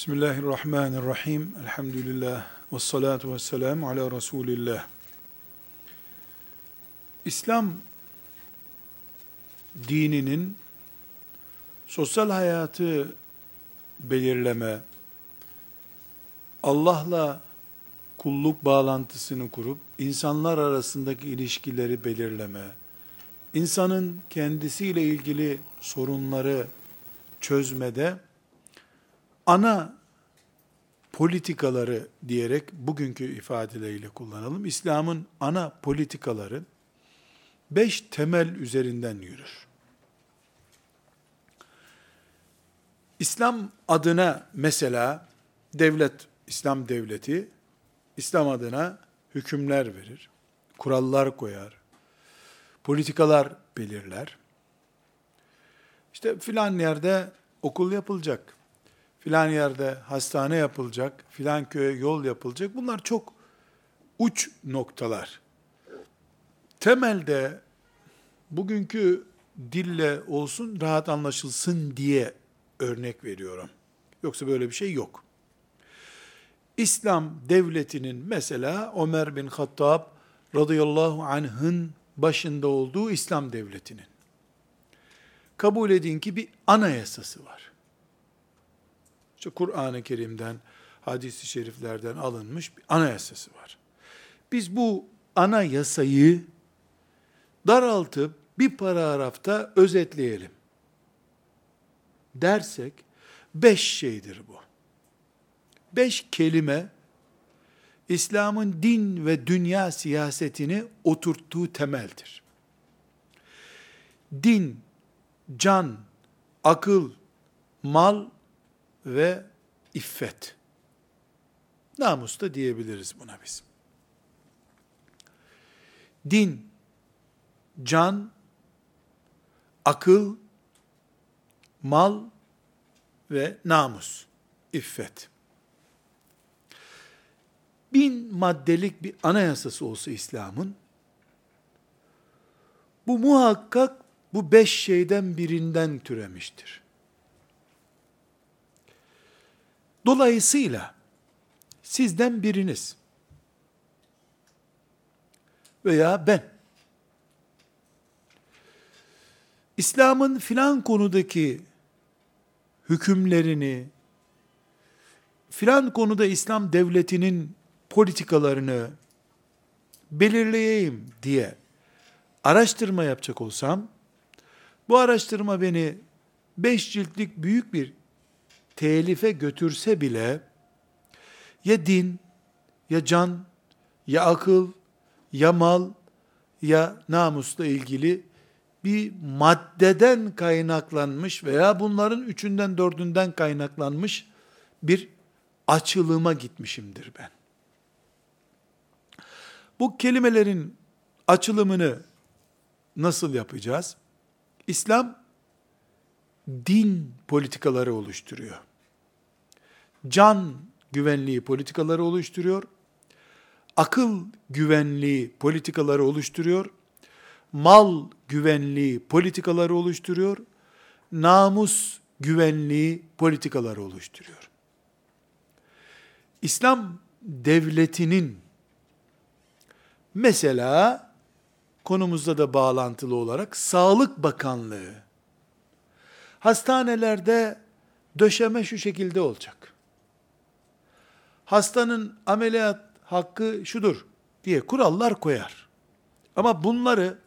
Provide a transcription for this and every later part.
Bismillahirrahmanirrahim. Elhamdülillah. Ve salatu ve selamu ala Resulillah. İslam dininin sosyal hayatı belirleme, Allah'la kulluk bağlantısını kurup insanlar arasındaki ilişkileri belirleme, insanın kendisiyle ilgili sorunları çözmede ana politikaları diyerek bugünkü ifadeleriyle kullanalım. İslam'ın ana politikaları beş temel üzerinden yürür. İslam adına mesela devlet, İslam devleti, İslam adına hükümler verir, kurallar koyar, politikalar belirler. İşte filan yerde okul yapılacak, filan yerde hastane yapılacak, filan köye yol yapılacak. Bunlar çok uç noktalar. Temelde bugünkü dille olsun rahat anlaşılsın diye örnek veriyorum. Yoksa böyle bir şey yok. İslam devletinin mesela Ömer bin Hattab radıyallahu anh'ın başında olduğu İslam devletinin kabul edin ki bir anayasası var. İşte Kur'an-ı Kerim'den, hadis-i şeriflerden alınmış bir anayasası var. Biz bu anayasayı daraltıp bir paragrafta özetleyelim dersek beş şeydir bu. Beş kelime İslam'ın din ve dünya siyasetini oturttuğu temeldir. Din, can, akıl, mal ve iffet. Namus da diyebiliriz buna biz. Din, can, akıl, mal ve namus, iffet. Bin maddelik bir anayasası olsa İslam'ın, bu muhakkak bu beş şeyden birinden türemiştir. Dolayısıyla sizden biriniz veya ben İslam'ın filan konudaki hükümlerini, filan konuda İslam devletinin politikalarını belirleyeyim diye araştırma yapacak olsam, bu araştırma beni beş ciltlik büyük bir telife götürse bile, ya din, ya can, ya akıl, ya mal, ya namusla ilgili bir maddeden kaynaklanmış veya bunların üçünden dördünden kaynaklanmış bir açılıma gitmişimdir ben. Bu kelimelerin açılımını nasıl yapacağız? İslam din politikaları oluşturuyor. Can güvenliği politikaları oluşturuyor. Akıl güvenliği politikaları oluşturuyor mal güvenliği politikaları oluşturuyor, namus güvenliği politikaları oluşturuyor. İslam devletinin mesela konumuzda da bağlantılı olarak Sağlık Bakanlığı hastanelerde döşeme şu şekilde olacak. Hastanın ameliyat hakkı şudur diye kurallar koyar. Ama bunları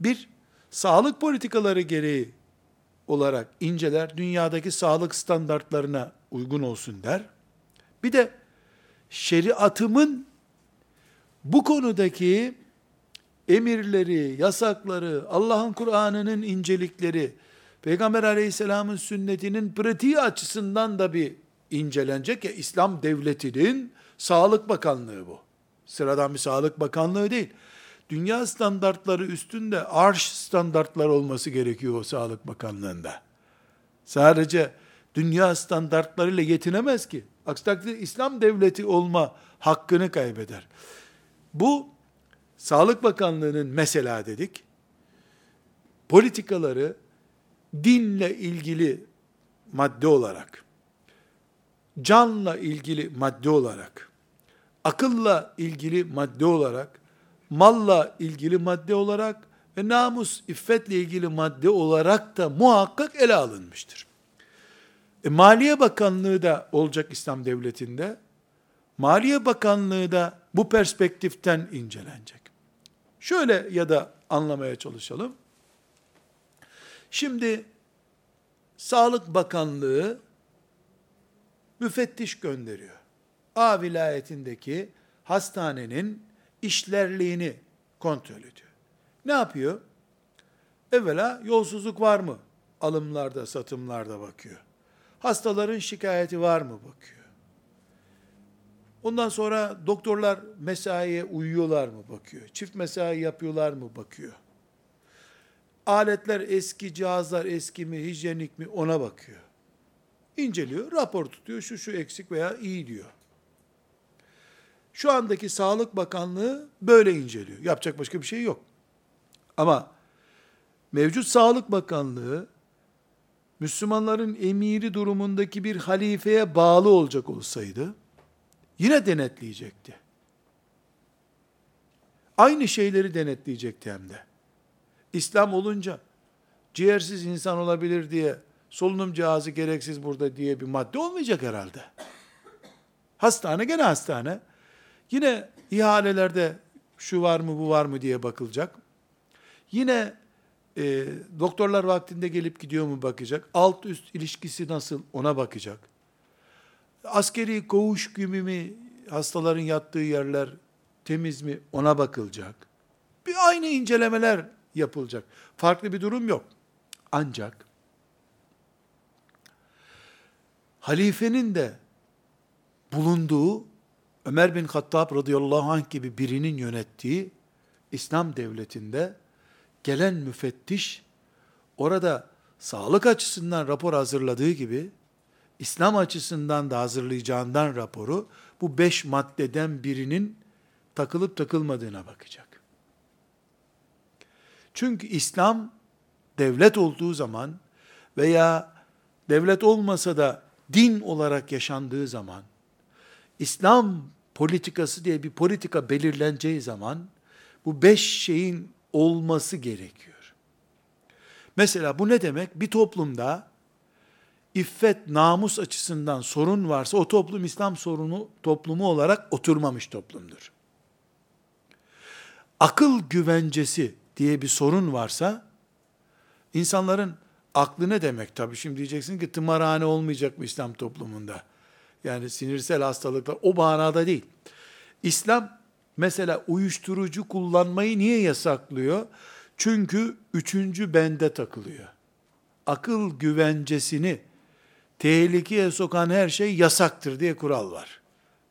bir, sağlık politikaları gereği olarak inceler, dünyadaki sağlık standartlarına uygun olsun der. Bir de şeriatımın bu konudaki emirleri, yasakları, Allah'ın Kur'an'ının incelikleri, Peygamber aleyhisselamın sünnetinin pratiği açısından da bir incelenecek ya İslam devletinin Sağlık Bakanlığı bu. Sıradan bir Sağlık Bakanlığı değil dünya standartları üstünde arş standartlar olması gerekiyor o Sağlık Bakanlığı'nda. Sadece dünya standartlarıyla yetinemez ki. Aksi takdirde İslam devleti olma hakkını kaybeder. Bu Sağlık Bakanlığı'nın mesela dedik, politikaları dinle ilgili madde olarak canla ilgili madde olarak, akılla ilgili madde olarak, malla ilgili madde olarak ve namus, iffetle ilgili madde olarak da muhakkak ele alınmıştır. E, Maliye Bakanlığı da olacak İslam Devleti'nde. Maliye Bakanlığı da bu perspektiften incelenecek. Şöyle ya da anlamaya çalışalım. Şimdi Sağlık Bakanlığı müfettiş gönderiyor. A vilayetindeki hastanenin işlerliğini kontrol ediyor. Ne yapıyor? Evvela yolsuzluk var mı? Alımlarda, satımlarda bakıyor. Hastaların şikayeti var mı bakıyor. Ondan sonra doktorlar mesaiye uyuyorlar mı bakıyor. Çift mesai yapıyorlar mı bakıyor. Aletler eski, cihazlar eski mi, hijyenik mi ona bakıyor. İnceliyor, rapor tutuyor, şu şu eksik veya iyi diyor. Şu andaki Sağlık Bakanlığı böyle inceliyor. Yapacak başka bir şey yok. Ama mevcut Sağlık Bakanlığı Müslümanların emiri durumundaki bir halifeye bağlı olacak olsaydı yine denetleyecekti. Aynı şeyleri denetleyecekti hem de. İslam olunca ciğersiz insan olabilir diye solunum cihazı gereksiz burada diye bir madde olmayacak herhalde. Hastane gene hastane. Yine ihalelerde şu var mı bu var mı diye bakılacak. Yine e, doktorlar vaktinde gelip gidiyor mu bakacak. Alt üst ilişkisi nasıl ona bakacak. Askeri koğuş gibi mi hastaların yattığı yerler temiz mi ona bakılacak. Bir aynı incelemeler yapılacak. Farklı bir durum yok. Ancak halifenin de bulunduğu Ömer bin Hattab radıyallahu anh gibi birinin yönettiği İslam devletinde gelen müfettiş orada sağlık açısından rapor hazırladığı gibi İslam açısından da hazırlayacağından raporu bu beş maddeden birinin takılıp takılmadığına bakacak. Çünkü İslam devlet olduğu zaman veya devlet olmasa da din olarak yaşandığı zaman, İslam politikası diye bir politika belirleneceği zaman, bu beş şeyin olması gerekiyor. Mesela bu ne demek? Bir toplumda iffet, namus açısından sorun varsa o toplum İslam sorunu toplumu olarak oturmamış toplumdur. Akıl güvencesi diye bir sorun varsa insanların aklı ne demek tabii şimdi diyeceksin ki tımarhane olmayacak mı İslam toplumunda? Yani sinirsel hastalıklar o manada değil. İslam mesela uyuşturucu kullanmayı niye yasaklıyor? Çünkü üçüncü bende takılıyor. Akıl güvencesini tehlikeye sokan her şey yasaktır diye kural var.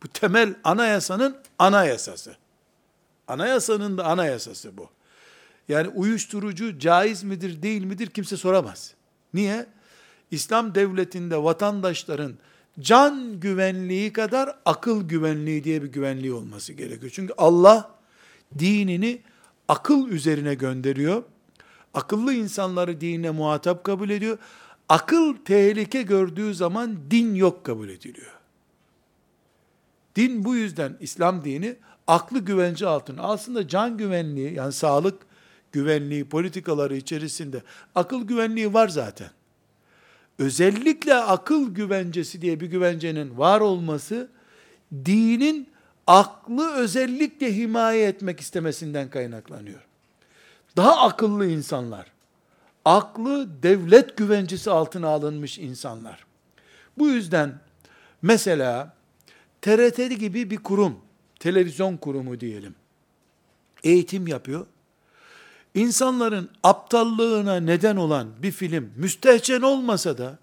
Bu temel anayasanın anayasası. Anayasanın da anayasası bu. Yani uyuşturucu caiz midir değil midir kimse soramaz. Niye? İslam devletinde vatandaşların can güvenliği kadar akıl güvenliği diye bir güvenliği olması gerekiyor. Çünkü Allah dinini akıl üzerine gönderiyor. Akıllı insanları dinine muhatap kabul ediyor. Akıl tehlike gördüğü zaman din yok kabul ediliyor. Din bu yüzden İslam dini aklı güvence altına. Aslında can güvenliği yani sağlık güvenliği politikaları içerisinde akıl güvenliği var zaten. Özellikle akıl güvencesi diye bir güvencenin var olması dinin aklı özellikle himaye etmek istemesinden kaynaklanıyor. Daha akıllı insanlar, aklı devlet güvencesi altına alınmış insanlar. Bu yüzden mesela TRT gibi bir kurum, televizyon kurumu diyelim, eğitim yapıyor insanların aptallığına neden olan bir film müstehcen olmasa da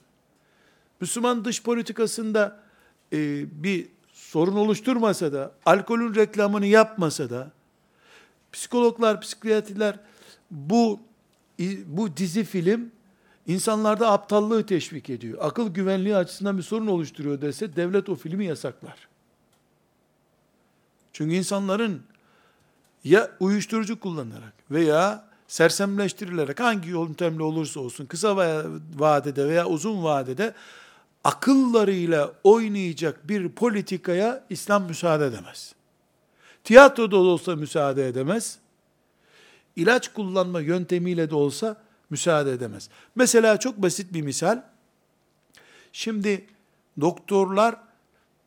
Müslüman dış politikasında e, bir sorun oluşturmasa da alkolün reklamını yapmasa da psikologlar, psikiyatriler bu bu dizi film insanlarda aptallığı teşvik ediyor. Akıl güvenliği açısından bir sorun oluşturuyor dese devlet o filmi yasaklar. Çünkü insanların ya uyuşturucu kullanarak veya sersemleştirilerek hangi yöntemle olursa olsun kısa vadede veya uzun vadede akıllarıyla oynayacak bir politikaya İslam müsaade edemez. Tiyatroda olsa müsaade edemez. İlaç kullanma yöntemiyle de olsa müsaade edemez. Mesela çok basit bir misal. Şimdi doktorlar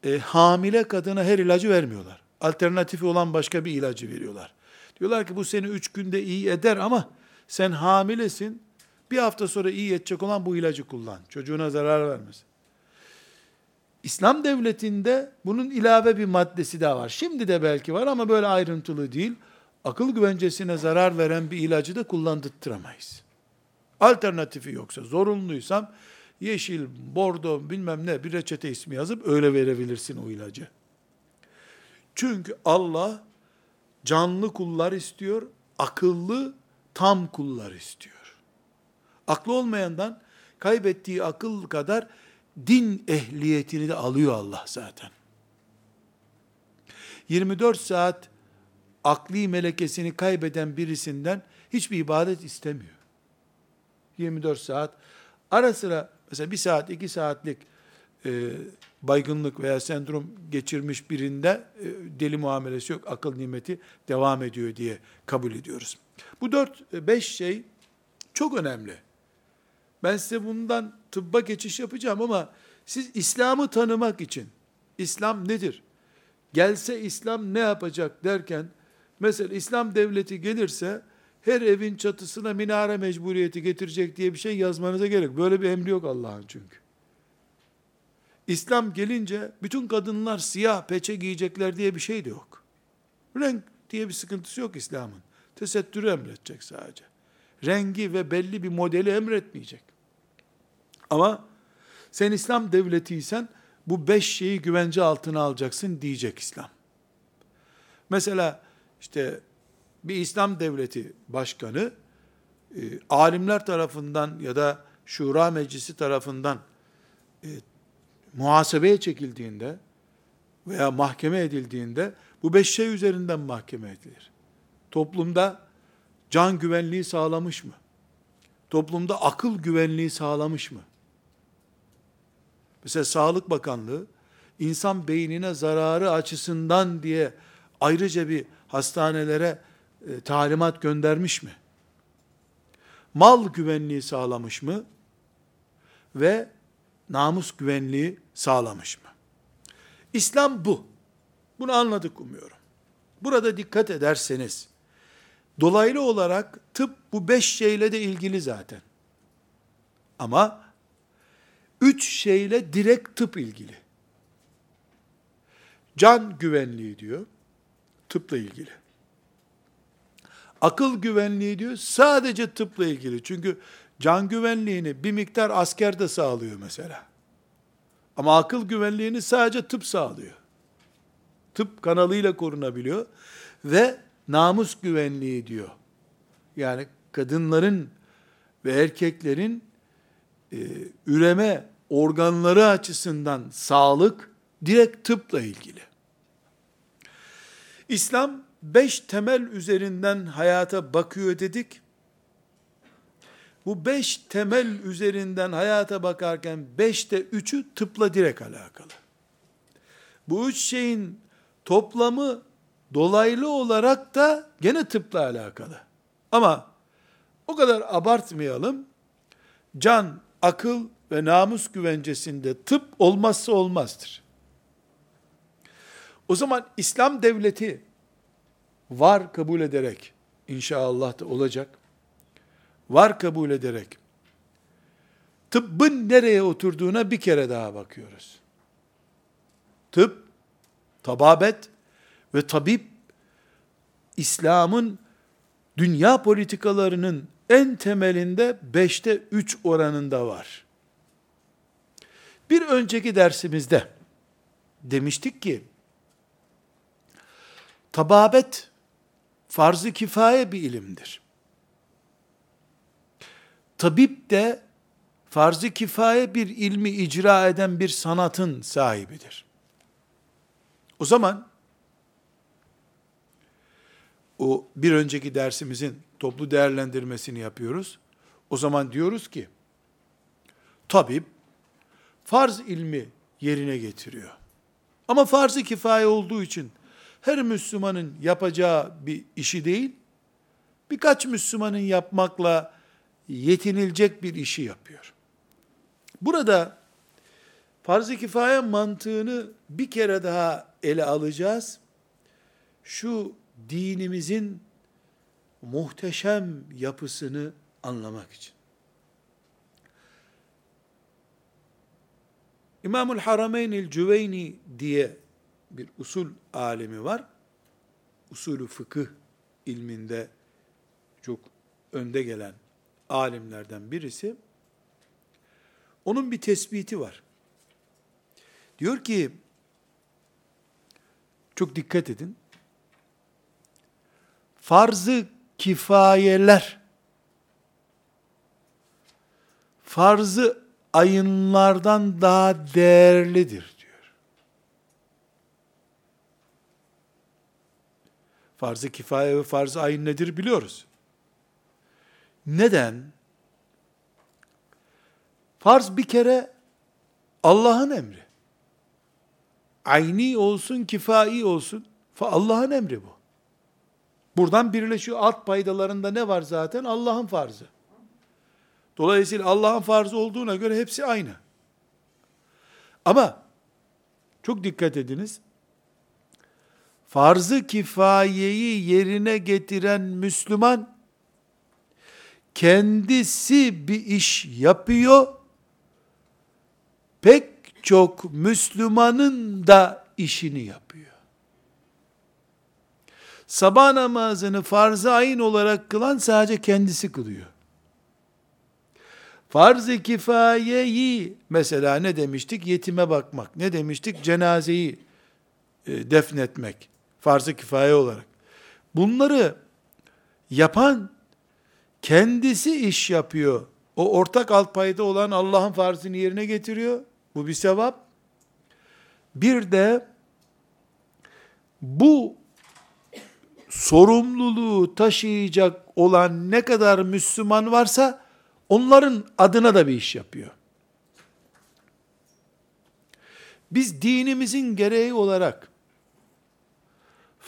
e, hamile kadına her ilacı vermiyorlar. Alternatifi olan başka bir ilacı veriyorlar. Diyorlar ki bu seni üç günde iyi eder ama sen hamilesin. Bir hafta sonra iyi edecek olan bu ilacı kullan. Çocuğuna zarar vermez. İslam devletinde bunun ilave bir maddesi daha var. Şimdi de belki var ama böyle ayrıntılı değil. Akıl güvencesine zarar veren bir ilacı da kullandırttıramayız. Alternatifi yoksa, zorunluysam yeşil, bordo bilmem ne bir reçete ismi yazıp öyle verebilirsin o ilacı. Çünkü Allah canlı kullar istiyor, akıllı tam kullar istiyor. Aklı olmayandan kaybettiği akıl kadar din ehliyetini de alıyor Allah zaten. 24 saat akli melekesini kaybeden birisinden hiçbir ibadet istemiyor. 24 saat ara sıra mesela bir saat iki saatlik e, baygınlık veya sendrom geçirmiş birinde e, deli muamelesi yok, akıl nimeti devam ediyor diye kabul ediyoruz. Bu dört, e, beş şey çok önemli. Ben size bundan tıbba geçiş yapacağım ama siz İslam'ı tanımak için, İslam nedir? Gelse İslam ne yapacak derken, mesela İslam devleti gelirse, her evin çatısına minare mecburiyeti getirecek diye bir şey yazmanıza gerek. Böyle bir emri yok Allah'ın çünkü. İslam gelince bütün kadınlar siyah peçe giyecekler diye bir şey de yok. Renk diye bir sıkıntısı yok İslam'ın. Tesettürü emredecek sadece. Rengi ve belli bir modeli emretmeyecek. Ama sen İslam devletiysen bu beş şeyi güvence altına alacaksın diyecek İslam. Mesela işte bir İslam devleti başkanı e, alimler tarafından ya da şura meclisi tarafından e, muhasebeye çekildiğinde veya mahkeme edildiğinde bu beş şey üzerinden mahkeme edilir. Toplumda can güvenliği sağlamış mı? Toplumda akıl güvenliği sağlamış mı? Mesela Sağlık Bakanlığı insan beynine zararı açısından diye ayrıca bir hastanelere e, talimat göndermiş mi? Mal güvenliği sağlamış mı? Ve namus güvenliği sağlamış mı? İslam bu. Bunu anladık umuyorum. Burada dikkat ederseniz, dolaylı olarak tıp bu beş şeyle de ilgili zaten. Ama üç şeyle direkt tıp ilgili. Can güvenliği diyor, tıpla ilgili. Akıl güvenliği diyor, sadece tıpla ilgili. Çünkü can güvenliğini bir miktar asker de sağlıyor mesela. Ama akıl güvenliğini sadece tıp sağlıyor. Tıp kanalıyla korunabiliyor. Ve namus güvenliği diyor. Yani kadınların ve erkeklerin e, üreme organları açısından sağlık direkt tıpla ilgili. İslam beş temel üzerinden hayata bakıyor dedik. Bu beş temel üzerinden hayata bakarken beşte üçü tıpla direkt alakalı. Bu üç şeyin toplamı dolaylı olarak da gene tıpla alakalı. Ama o kadar abartmayalım. Can, akıl ve namus güvencesinde tıp olmazsa olmazdır. O zaman İslam devleti var kabul ederek inşallah da olacak. Var kabul ederek tıbbın nereye oturduğuna bir kere daha bakıyoruz. Tıp, tababet ve tabip İslam'ın dünya politikalarının en temelinde beşte üç oranında var. Bir önceki dersimizde demiştik ki, tababet farz-ı kifaye bir ilimdir. Tabip de farz-ı kifaye bir ilmi icra eden bir sanatın sahibidir. O zaman o bir önceki dersimizin toplu değerlendirmesini yapıyoruz. O zaman diyoruz ki tabip farz ilmi yerine getiriyor. Ama farz-ı kifaye olduğu için her Müslümanın yapacağı bir işi değil, birkaç Müslümanın yapmakla yetinilecek bir işi yapıyor. Burada farz-ı kifaye mantığını bir kere daha ele alacağız. Şu dinimizin muhteşem yapısını anlamak için. İmamul Harameynil Cüveyni diye bir usul alemi var. Usulü fıkıh ilminde çok önde gelen alimlerden birisi. Onun bir tespiti var. Diyor ki, çok dikkat edin, farzı kifayeler, farzı ayınlardan daha değerlidir diyor. Farz-ı kifaye ve farz-ı ayın nedir biliyoruz. Neden? Farz bir kere Allah'ın emri. Ayni olsun, kifai olsun. Allah'ın emri bu. Buradan birleşiyor. Alt paydalarında ne var zaten? Allah'ın farzı. Dolayısıyla Allah'ın farzı olduğuna göre hepsi aynı. Ama çok dikkat ediniz. Farzı kifayeyi yerine getiren Müslüman kendisi bir iş yapıyor. Pek çok Müslümanın da işini yapıyor. Sabah namazını farz-ı ayın olarak kılan sadece kendisi kılıyor. Farz-ı kifayeyi mesela ne demiştik? Yetime bakmak. Ne demiştik? Cenazeyi e, defnetmek. Farz-ı kifaye olarak. Bunları yapan kendisi iş yapıyor. O ortak alt payda olan Allah'ın farzını yerine getiriyor. Bu bir sevap. Bir de bu sorumluluğu taşıyacak olan ne kadar Müslüman varsa onların adına da bir iş yapıyor. Biz dinimizin gereği olarak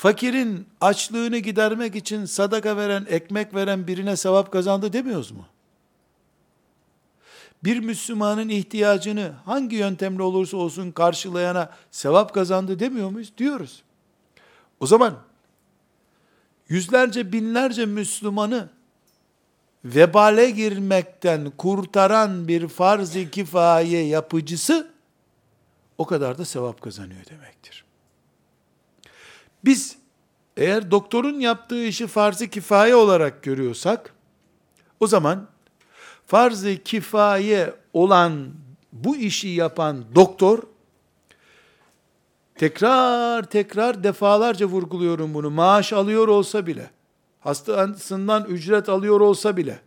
fakirin açlığını gidermek için sadaka veren, ekmek veren birine sevap kazandı demiyoruz mu? Bir Müslümanın ihtiyacını hangi yöntemle olursa olsun karşılayana sevap kazandı demiyor muyuz? Diyoruz. O zaman yüzlerce binlerce Müslümanı vebale girmekten kurtaran bir farz-ı kifaye yapıcısı o kadar da sevap kazanıyor demektir. Biz eğer doktorun yaptığı işi farz-ı kifaye olarak görüyorsak o zaman farz-ı kifaye olan bu işi yapan doktor tekrar tekrar defalarca vurguluyorum bunu. Maaş alıyor olsa bile, hastasından ücret alıyor olsa bile,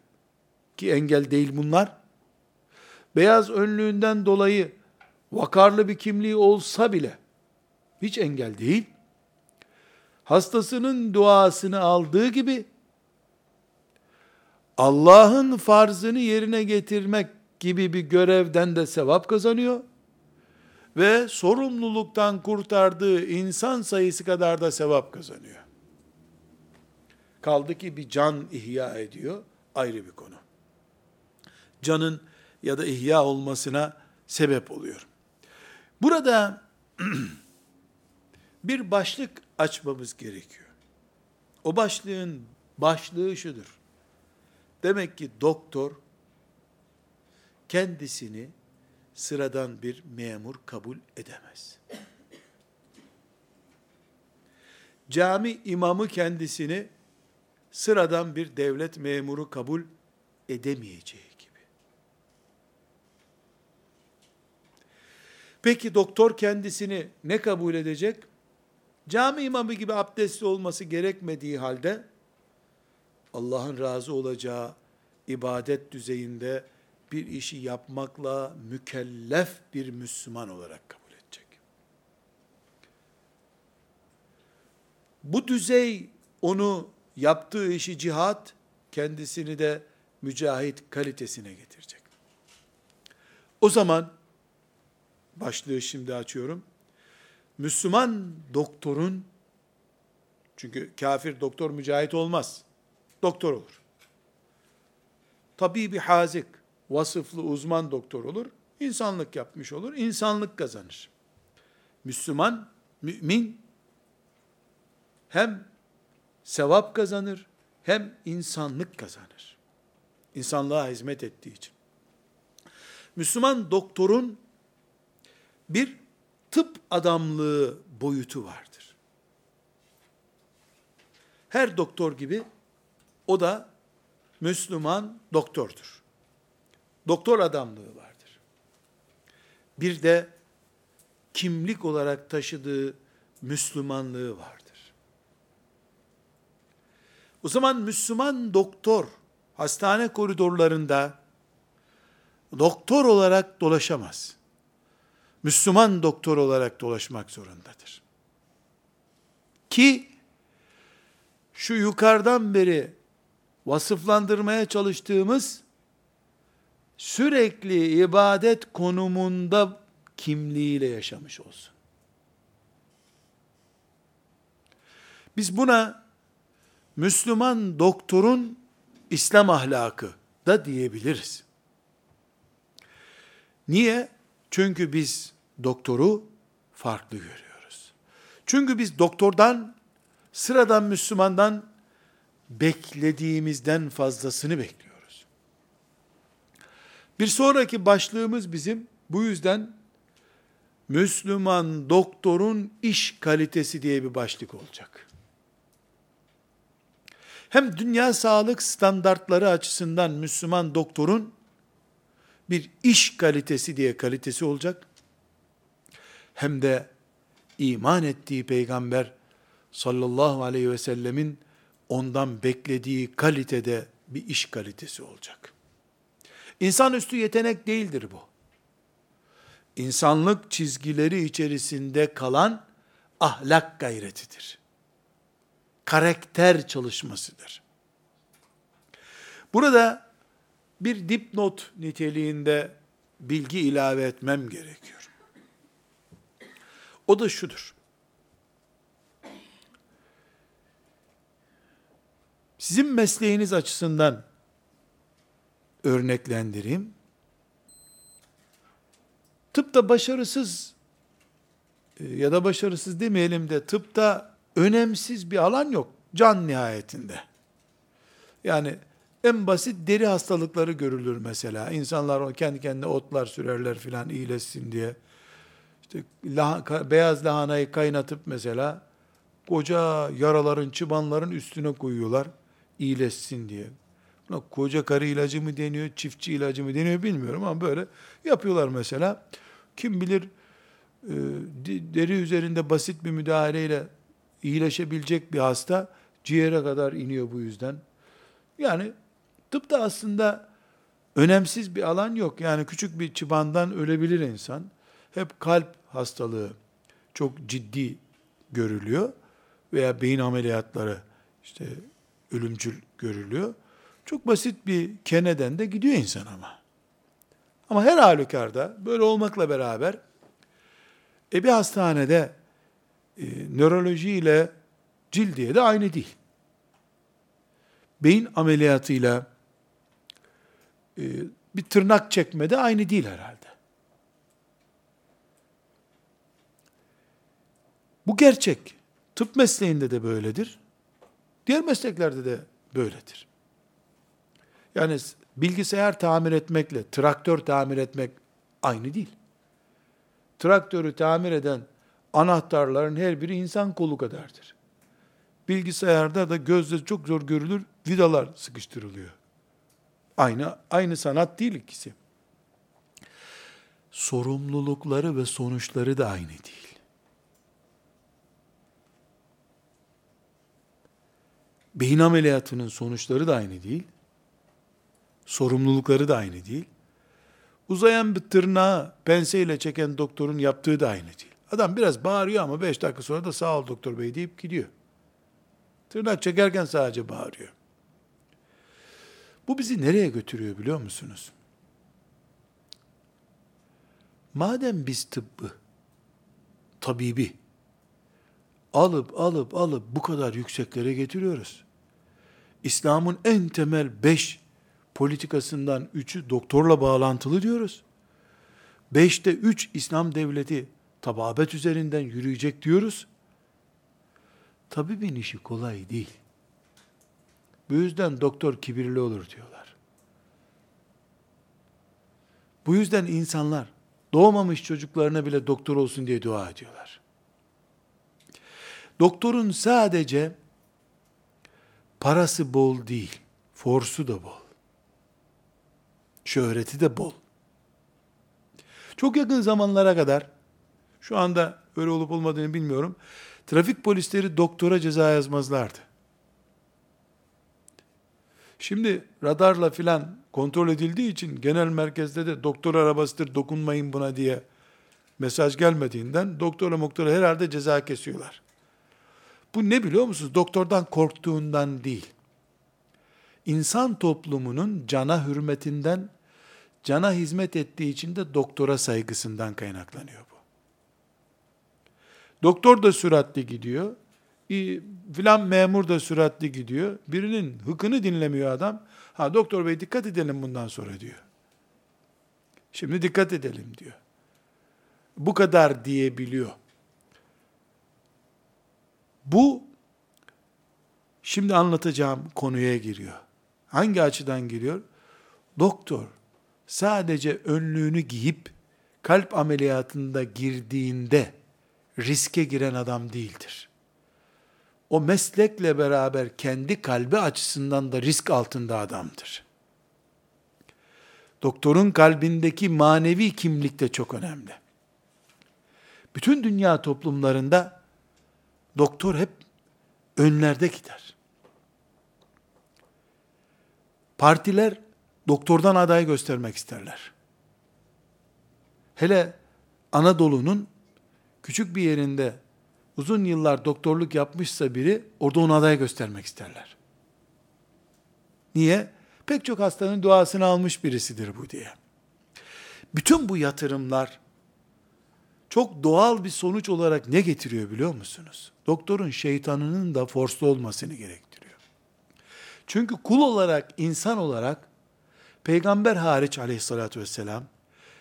ki engel değil bunlar, beyaz önlüğünden dolayı vakarlı bir kimliği olsa bile, hiç engel değil, hastasının duasını aldığı gibi, Allah'ın farzını yerine getirmek gibi bir görevden de sevap kazanıyor ve sorumluluktan kurtardığı insan sayısı kadar da sevap kazanıyor. Kaldı ki bir can ihya ediyor, ayrı bir konu. Canın ya da ihya olmasına sebep oluyor. Burada bir başlık açmamız gerekiyor. O başlığın başlığı şudur. Demek ki doktor kendisini sıradan bir memur kabul edemez. Cami imamı kendisini sıradan bir devlet memuru kabul edemeyeceği gibi. Peki doktor kendisini ne kabul edecek? Cami imamı gibi abdestli olması gerekmediği halde Allah'ın razı olacağı ibadet düzeyinde bir işi yapmakla mükellef bir Müslüman olarak kabul edecek. Bu düzey onu yaptığı işi cihat, kendisini de mücahit kalitesine getirecek. O zaman başlığı şimdi açıyorum. Müslüman doktorun çünkü kafir doktor mücahit olmaz. Doktor olur. Tabii bir hazik, vasıflı uzman doktor olur. İnsanlık yapmış olur. insanlık kazanır. Müslüman, mümin hem sevap kazanır hem insanlık kazanır. İnsanlığa hizmet ettiği için. Müslüman doktorun bir tıp adamlığı boyutu vardır. Her doktor gibi o da Müslüman doktordur. Doktor adamlığı vardır. Bir de kimlik olarak taşıdığı Müslümanlığı vardır. O zaman Müslüman doktor hastane koridorlarında doktor olarak dolaşamaz. Müslüman doktor olarak dolaşmak zorundadır. Ki şu yukarıdan beri vasıflandırmaya çalıştığımız sürekli ibadet konumunda kimliğiyle yaşamış olsun. Biz buna Müslüman doktorun İslam ahlakı da diyebiliriz. Niye? Çünkü biz doktoru farklı görüyoruz. Çünkü biz doktordan, sıradan Müslümandan beklediğimizden fazlasını bekliyoruz. Bir sonraki başlığımız bizim bu yüzden Müslüman doktorun iş kalitesi diye bir başlık olacak. Hem dünya sağlık standartları açısından Müslüman doktorun bir iş kalitesi diye kalitesi olacak. Hem de iman ettiği peygamber sallallahu aleyhi ve sellemin ondan beklediği kalitede bir iş kalitesi olacak. İnsanüstü yetenek değildir bu. İnsanlık çizgileri içerisinde kalan ahlak gayretidir. Karakter çalışmasıdır. Burada bir dipnot niteliğinde bilgi ilave etmem gerekiyor. O da şudur. Sizin mesleğiniz açısından örneklendireyim. Tıpta başarısız e, ya da başarısız demeyelim de tıpta önemsiz bir alan yok. Can nihayetinde. Yani en basit deri hastalıkları görülür mesela. İnsanlar kendi kendine otlar sürerler filan iyileşsin diye. İşte lah beyaz lahanayı kaynatıp mesela koca yaraların, çıbanların üstüne koyuyorlar iyileşsin diye. Buna koca karı ilacı mı deniyor, çiftçi ilacı mı deniyor bilmiyorum ama böyle yapıyorlar mesela. Kim bilir e, deri üzerinde basit bir müdahaleyle iyileşebilecek bir hasta ciğere kadar iniyor bu yüzden. Yani tıpta aslında önemsiz bir alan yok. Yani küçük bir çıbandan ölebilir insan. Hep kalp hastalığı çok ciddi görülüyor veya beyin ameliyatları işte ölümcül görülüyor. Çok basit bir keneden de gidiyor insan ama. Ama her halükarda böyle olmakla beraber e bir hastanede e, nöroloji ile cildiye de aynı değil. Beyin ameliyatıyla e, bir tırnak çekme de aynı değil herhalde. Bu gerçek. Tıp mesleğinde de böyledir. Diğer mesleklerde de böyledir. Yani bilgisayar tamir etmekle traktör tamir etmek aynı değil. Traktörü tamir eden anahtarların her biri insan kolu kadardır. Bilgisayarda da gözle çok zor görülür vidalar sıkıştırılıyor. Aynı aynı sanat değil ikisi. Sorumlulukları ve sonuçları da aynı değil. Beyin ameliyatının sonuçları da aynı değil. Sorumlulukları da aynı değil. Uzayan bir tırnağı penseyle çeken doktorun yaptığı da aynı değil. Adam biraz bağırıyor ama beş dakika sonra da sağ ol doktor bey deyip gidiyor. Tırnak çekerken sadece bağırıyor. Bu bizi nereye götürüyor biliyor musunuz? Madem biz tıbbı, tabibi alıp alıp alıp bu kadar yükseklere getiriyoruz. İslam'ın en temel beş politikasından üçü doktorla bağlantılı diyoruz. Beşte üç İslam devleti tababet üzerinden yürüyecek diyoruz. Tabibin işi kolay değil. Bu yüzden doktor kibirli olur diyorlar. Bu yüzden insanlar doğmamış çocuklarına bile doktor olsun diye dua ediyorlar. Doktorun sadece parası bol değil, forsu da bol. Şöhreti de bol. Çok yakın zamanlara kadar, şu anda öyle olup olmadığını bilmiyorum, trafik polisleri doktora ceza yazmazlardı. Şimdi radarla filan kontrol edildiği için genel merkezde de doktor arabasıdır dokunmayın buna diye mesaj gelmediğinden doktora moktora herhalde ceza kesiyorlar. Bu ne biliyor musunuz? Doktordan korktuğundan değil. İnsan toplumunun cana hürmetinden, cana hizmet ettiği için de doktora saygısından kaynaklanıyor bu. Doktor da süratli gidiyor, filan memur da süratli gidiyor. Birinin hıkını dinlemiyor adam. Ha doktor bey dikkat edelim bundan sonra diyor. Şimdi dikkat edelim diyor. Bu kadar diyebiliyor. Bu şimdi anlatacağım konuya giriyor. Hangi açıdan giriyor? Doktor sadece önlüğünü giyip kalp ameliyatında girdiğinde riske giren adam değildir. O meslekle beraber kendi kalbi açısından da risk altında adamdır. Doktorun kalbindeki manevi kimlik de çok önemli. Bütün dünya toplumlarında doktor hep önlerde gider. Partiler doktordan aday göstermek isterler. Hele Anadolu'nun küçük bir yerinde uzun yıllar doktorluk yapmışsa biri orada onu aday göstermek isterler. Niye? Pek çok hastanın duasını almış birisidir bu diye. Bütün bu yatırımlar çok doğal bir sonuç olarak ne getiriyor biliyor musunuz? Doktorun şeytanının da forslu olmasını gerektiriyor. Çünkü kul olarak, insan olarak peygamber hariç aleyhissalatü vesselam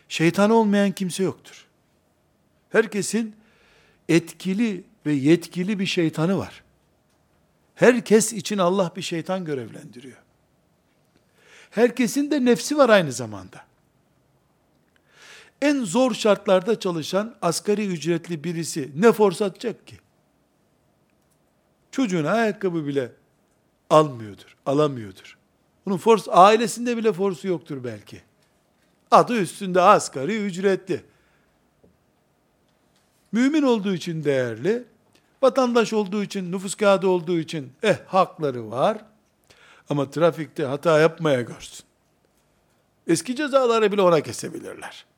şeytan olmayan kimse yoktur. Herkesin etkili ve yetkili bir şeytanı var. Herkes için Allah bir şeytan görevlendiriyor. Herkesin de nefsi var aynı zamanda en zor şartlarda çalışan asgari ücretli birisi ne force atacak ki? Çocuğuna ayakkabı bile almıyordur, alamıyordur. Bunun force, ailesinde bile forsu yoktur belki. Adı üstünde asgari ücretli. Mümin olduğu için değerli, vatandaş olduğu için, nüfus kağıdı olduğu için eh hakları var. Ama trafikte hata yapmaya görsün. Eski cezaları bile ona kesebilirler.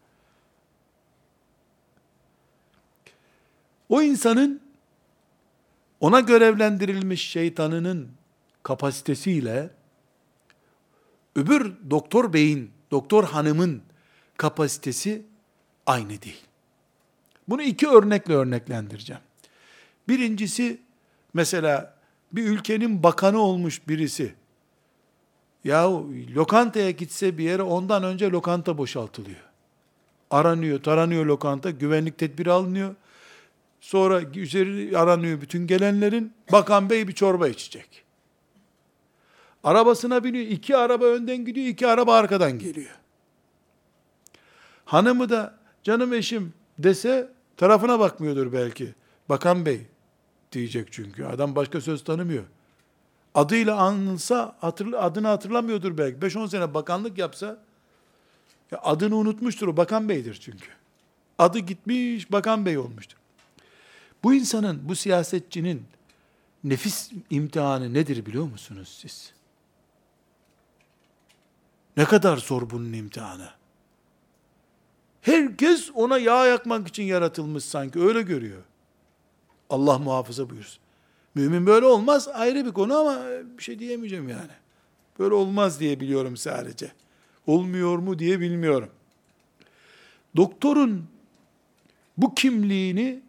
O insanın ona görevlendirilmiş şeytanının kapasitesiyle öbür doktor beyin, doktor hanımın kapasitesi aynı değil. Bunu iki örnekle örneklendireceğim. Birincisi mesela bir ülkenin bakanı olmuş birisi. Yahu lokantaya gitse bir yere ondan önce lokanta boşaltılıyor. Aranıyor, taranıyor lokanta, güvenlik tedbiri alınıyor. Sonra üzeri aranıyor bütün gelenlerin. Bakan bey bir çorba içecek. Arabasına biniyor. iki araba önden gidiyor, iki araba arkadan geliyor. Hanımı da canım eşim dese tarafına bakmıyordur belki. Bakan bey diyecek çünkü. Adam başka söz tanımıyor. Adıyla anılsa hatırla, adını hatırlamıyordur belki. 5-10 sene bakanlık yapsa ya adını unutmuştur o bakan beydir çünkü. Adı gitmiş bakan bey olmuştur. Bu insanın, bu siyasetçinin nefis imtihanı nedir biliyor musunuz siz? Ne kadar zor bunun imtihanı. Herkes ona yağ yakmak için yaratılmış sanki öyle görüyor. Allah muhafaza buyursun. Mümin böyle olmaz ayrı bir konu ama bir şey diyemeyeceğim yani. Böyle olmaz diye biliyorum sadece. Olmuyor mu diye bilmiyorum. doktorun bu kimliğini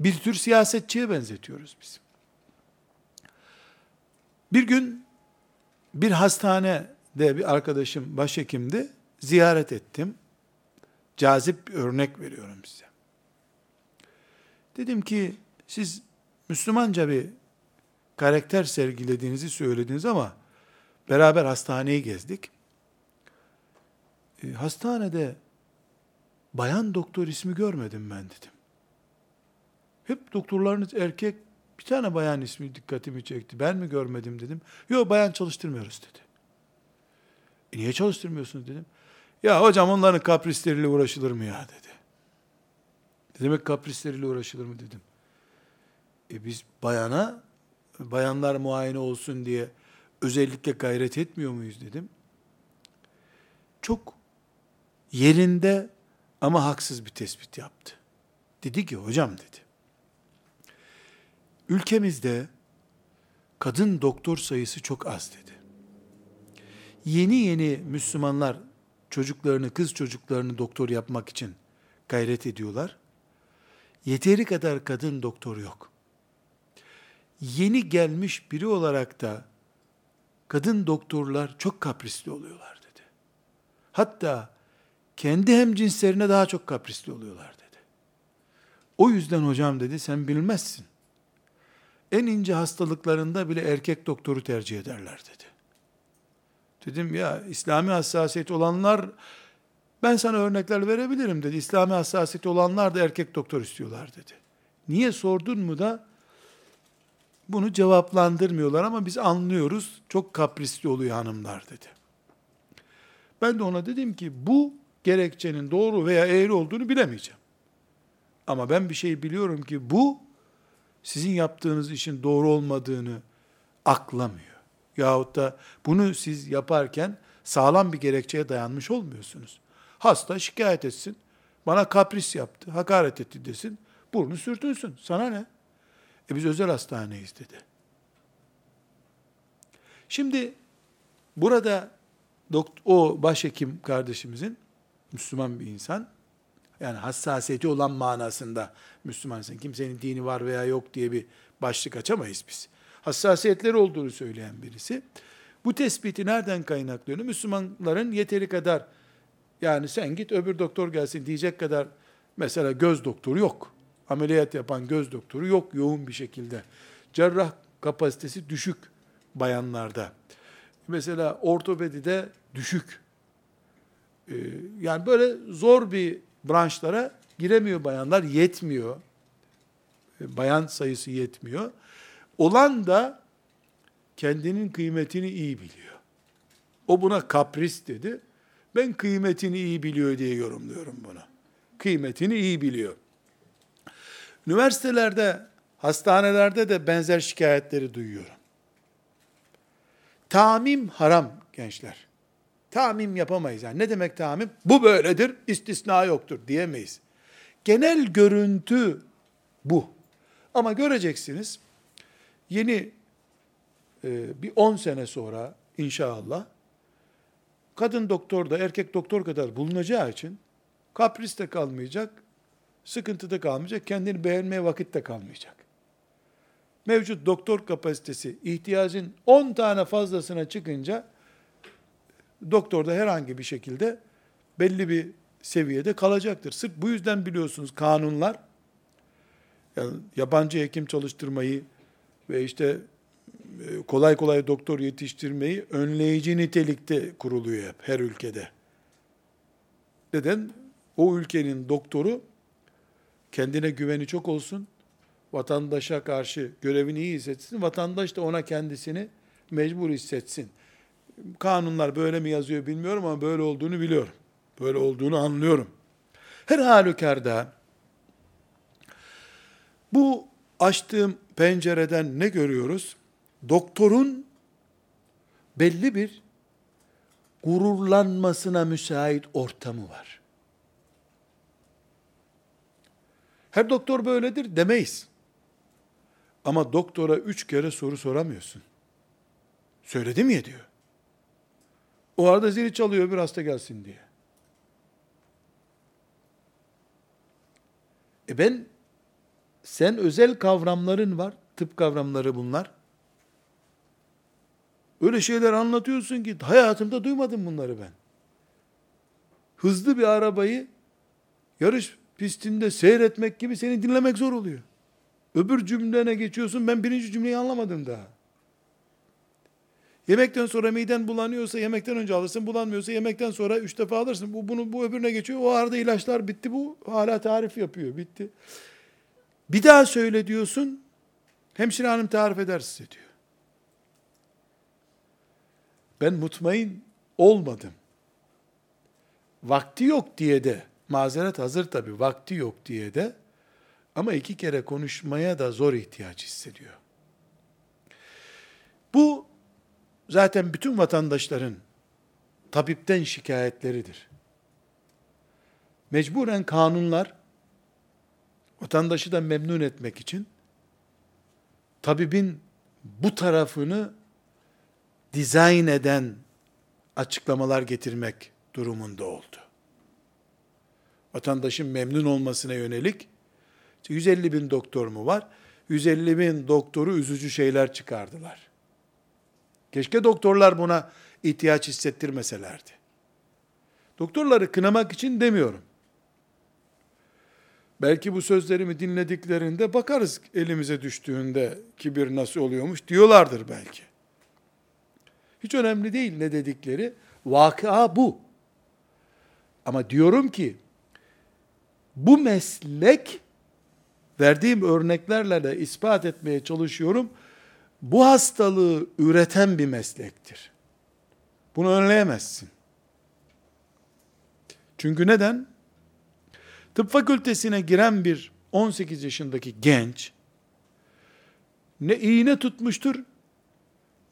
bir tür siyasetçiye benzetiyoruz biz. Bir gün bir hastanede bir arkadaşım başhekimdi. Ziyaret ettim. Cazip bir örnek veriyorum size. Dedim ki siz Müslümanca bir karakter sergilediğinizi söylediniz ama beraber hastaneyi gezdik. E, hastanede bayan doktor ismi görmedim ben dedim. Hep doktorlarınız erkek, bir tane bayan ismi dikkatimi çekti. Ben mi görmedim dedim. Yok bayan çalıştırmıyoruz dedi. E niye çalıştırmıyorsunuz dedim. Ya hocam onların kaprisleriyle uğraşılır mı ya dedi. Ne demek kaprisleriyle uğraşılır mı dedim. E biz bayana, bayanlar muayene olsun diye özellikle gayret etmiyor muyuz dedim. Çok yerinde ama haksız bir tespit yaptı. Dedi ki hocam dedi. Ülkemizde kadın doktor sayısı çok az dedi. Yeni yeni Müslümanlar çocuklarını, kız çocuklarını doktor yapmak için gayret ediyorlar. Yeteri kadar kadın doktor yok. Yeni gelmiş biri olarak da kadın doktorlar çok kaprisli oluyorlar dedi. Hatta kendi hem cinslerine daha çok kaprisli oluyorlar dedi. O yüzden hocam dedi sen bilmezsin. En ince hastalıklarında bile erkek doktoru tercih ederler dedi. Dedim ya İslami hassasiyet olanlar ben sana örnekler verebilirim dedi. İslami hassasiyet olanlar da erkek doktor istiyorlar dedi. Niye sordun mu da bunu cevaplandırmıyorlar ama biz anlıyoruz. Çok kaprisli oluyor hanımlar dedi. Ben de ona dedim ki bu gerekçenin doğru veya eğri olduğunu bilemeyeceğim. Ama ben bir şey biliyorum ki bu sizin yaptığınız işin doğru olmadığını aklamıyor. Yahut da bunu siz yaparken sağlam bir gerekçeye dayanmış olmuyorsunuz. Hasta şikayet etsin, bana kapris yaptı, hakaret etti desin, burnu sürtünsün, sana ne? E biz özel hastaneyiz dedi. Şimdi burada o başhekim kardeşimizin Müslüman bir insan, yani hassasiyeti olan manasında Müslümansın. Kimsenin dini var veya yok diye bir başlık açamayız biz. Hassasiyetleri olduğunu söyleyen birisi. Bu tespiti nereden kaynaklanıyor? Müslümanların yeteri kadar yani sen git öbür doktor gelsin diyecek kadar mesela göz doktoru yok. Ameliyat yapan göz doktoru yok yoğun bir şekilde. Cerrah kapasitesi düşük bayanlarda. Mesela ortopedide düşük. Ee, yani böyle zor bir branşlara giremiyor bayanlar, yetmiyor. Ee, bayan sayısı yetmiyor. Olan da kendinin kıymetini iyi biliyor. O buna kapris dedi. Ben kıymetini iyi biliyor diye yorumluyorum bunu. Kıymetini iyi biliyor. Üniversitelerde, hastanelerde de benzer şikayetleri duyuyorum. Tamim haram gençler. Tamim yapamayız. Yani ne demek tamim? Bu böyledir, istisna yoktur diyemeyiz. Genel görüntü bu. Ama göreceksiniz, yeni e, bir 10 sene sonra inşallah, kadın doktor da erkek doktor kadar bulunacağı için kapris de kalmayacak, sıkıntı da kalmayacak, kendini beğenmeye vakit de kalmayacak. Mevcut doktor kapasitesi ihtiyacın 10 tane fazlasına çıkınca doktor da herhangi bir şekilde belli bir seviyede kalacaktır. Sırf bu yüzden biliyorsunuz kanunlar yani yabancı hekim çalıştırmayı ve işte e, kolay kolay doktor yetiştirmeyi önleyici nitelikte kuruluyor hep her ülkede. Neden? O ülkenin doktoru kendine güveni çok olsun, vatandaşa karşı görevini iyi hissetsin, vatandaş da ona kendisini mecbur hissetsin. Kanunlar böyle mi yazıyor bilmiyorum ama böyle olduğunu biliyorum. Böyle olduğunu anlıyorum. Her halükarda bu açtığım pencereden ne görüyoruz? Doktorun belli bir gururlanmasına müsait ortamı var. Her doktor böyledir demeyiz. Ama doktora üç kere soru soramıyorsun. Söyledim ya diyor. O arada zili çalıyor bir hasta gelsin diye. E ben, sen özel kavramların var, tıp kavramları bunlar. Öyle şeyler anlatıyorsun ki hayatımda duymadım bunları ben. Hızlı bir arabayı yarış pistinde seyretmek gibi seni dinlemek zor oluyor. Öbür cümlene geçiyorsun ben birinci cümleyi anlamadım daha. Yemekten sonra miden bulanıyorsa yemekten önce alırsın, bulanmıyorsa yemekten sonra üç defa alırsın. Bu, bunu, bu öbürüne geçiyor. O arada ilaçlar bitti. Bu hala tarif yapıyor. Bitti. Bir daha söyle diyorsun. Hemşire hanım tarif eder size diyor. Ben mutmain olmadım. Vakti yok diye de, mazeret hazır tabi, vakti yok diye de, ama iki kere konuşmaya da zor ihtiyaç hissediyor. Bu zaten bütün vatandaşların tabipten şikayetleridir. Mecburen kanunlar vatandaşı da memnun etmek için tabibin bu tarafını dizayn eden açıklamalar getirmek durumunda oldu. Vatandaşın memnun olmasına yönelik 150 bin doktor mu var? 150 bin doktoru üzücü şeyler çıkardılar. Keşke doktorlar buna ihtiyaç hissettirmeselerdi. Doktorları kınamak için demiyorum. Belki bu sözlerimi dinlediklerinde bakarız elimize düştüğünde kibir nasıl oluyormuş diyorlardır belki. Hiç önemli değil ne dedikleri. Vakıa bu. Ama diyorum ki bu meslek verdiğim örneklerle de ispat etmeye çalışıyorum. Bu hastalığı üreten bir meslektir. Bunu önleyemezsin. Çünkü neden? Tıp fakültesine giren bir 18 yaşındaki genç ne iğne tutmuştur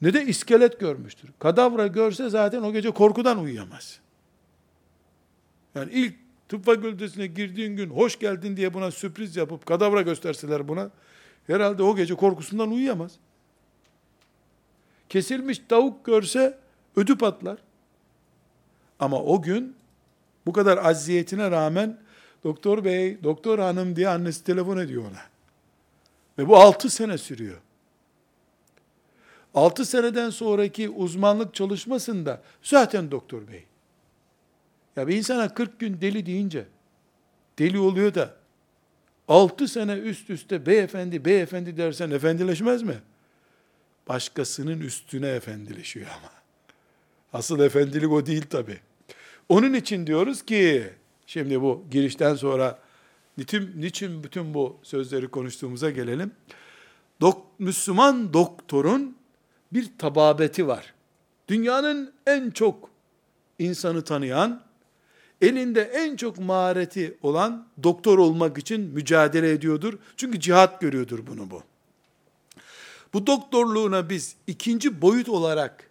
ne de iskelet görmüştür. Kadavra görse zaten o gece korkudan uyuyamaz. Yani ilk tıp fakültesine girdiğin gün hoş geldin diye buna sürpriz yapıp kadavra gösterseler buna herhalde o gece korkusundan uyuyamaz. Kesilmiş tavuk görse ödü patlar. Ama o gün bu kadar aziyetine rağmen doktor bey, doktor hanım diye annesi telefon ediyor ona. Ve bu altı sene sürüyor. 6 seneden sonraki uzmanlık çalışmasında zaten doktor bey. Ya bir insana 40 gün deli deyince deli oluyor da 6 sene üst üste beyefendi beyefendi dersen efendileşmez mi? Başkasının üstüne efendileşiyor ama. Asıl efendilik o değil tabi. Onun için diyoruz ki şimdi bu girişten sonra niçin, niçin bütün bu sözleri konuştuğumuza gelelim. Dok, Müslüman doktorun bir tababeti var. Dünyanın en çok insanı tanıyan, elinde en çok mahareti olan doktor olmak için mücadele ediyordur. Çünkü cihat görüyordur bunu bu. Bu doktorluğuna biz ikinci boyut olarak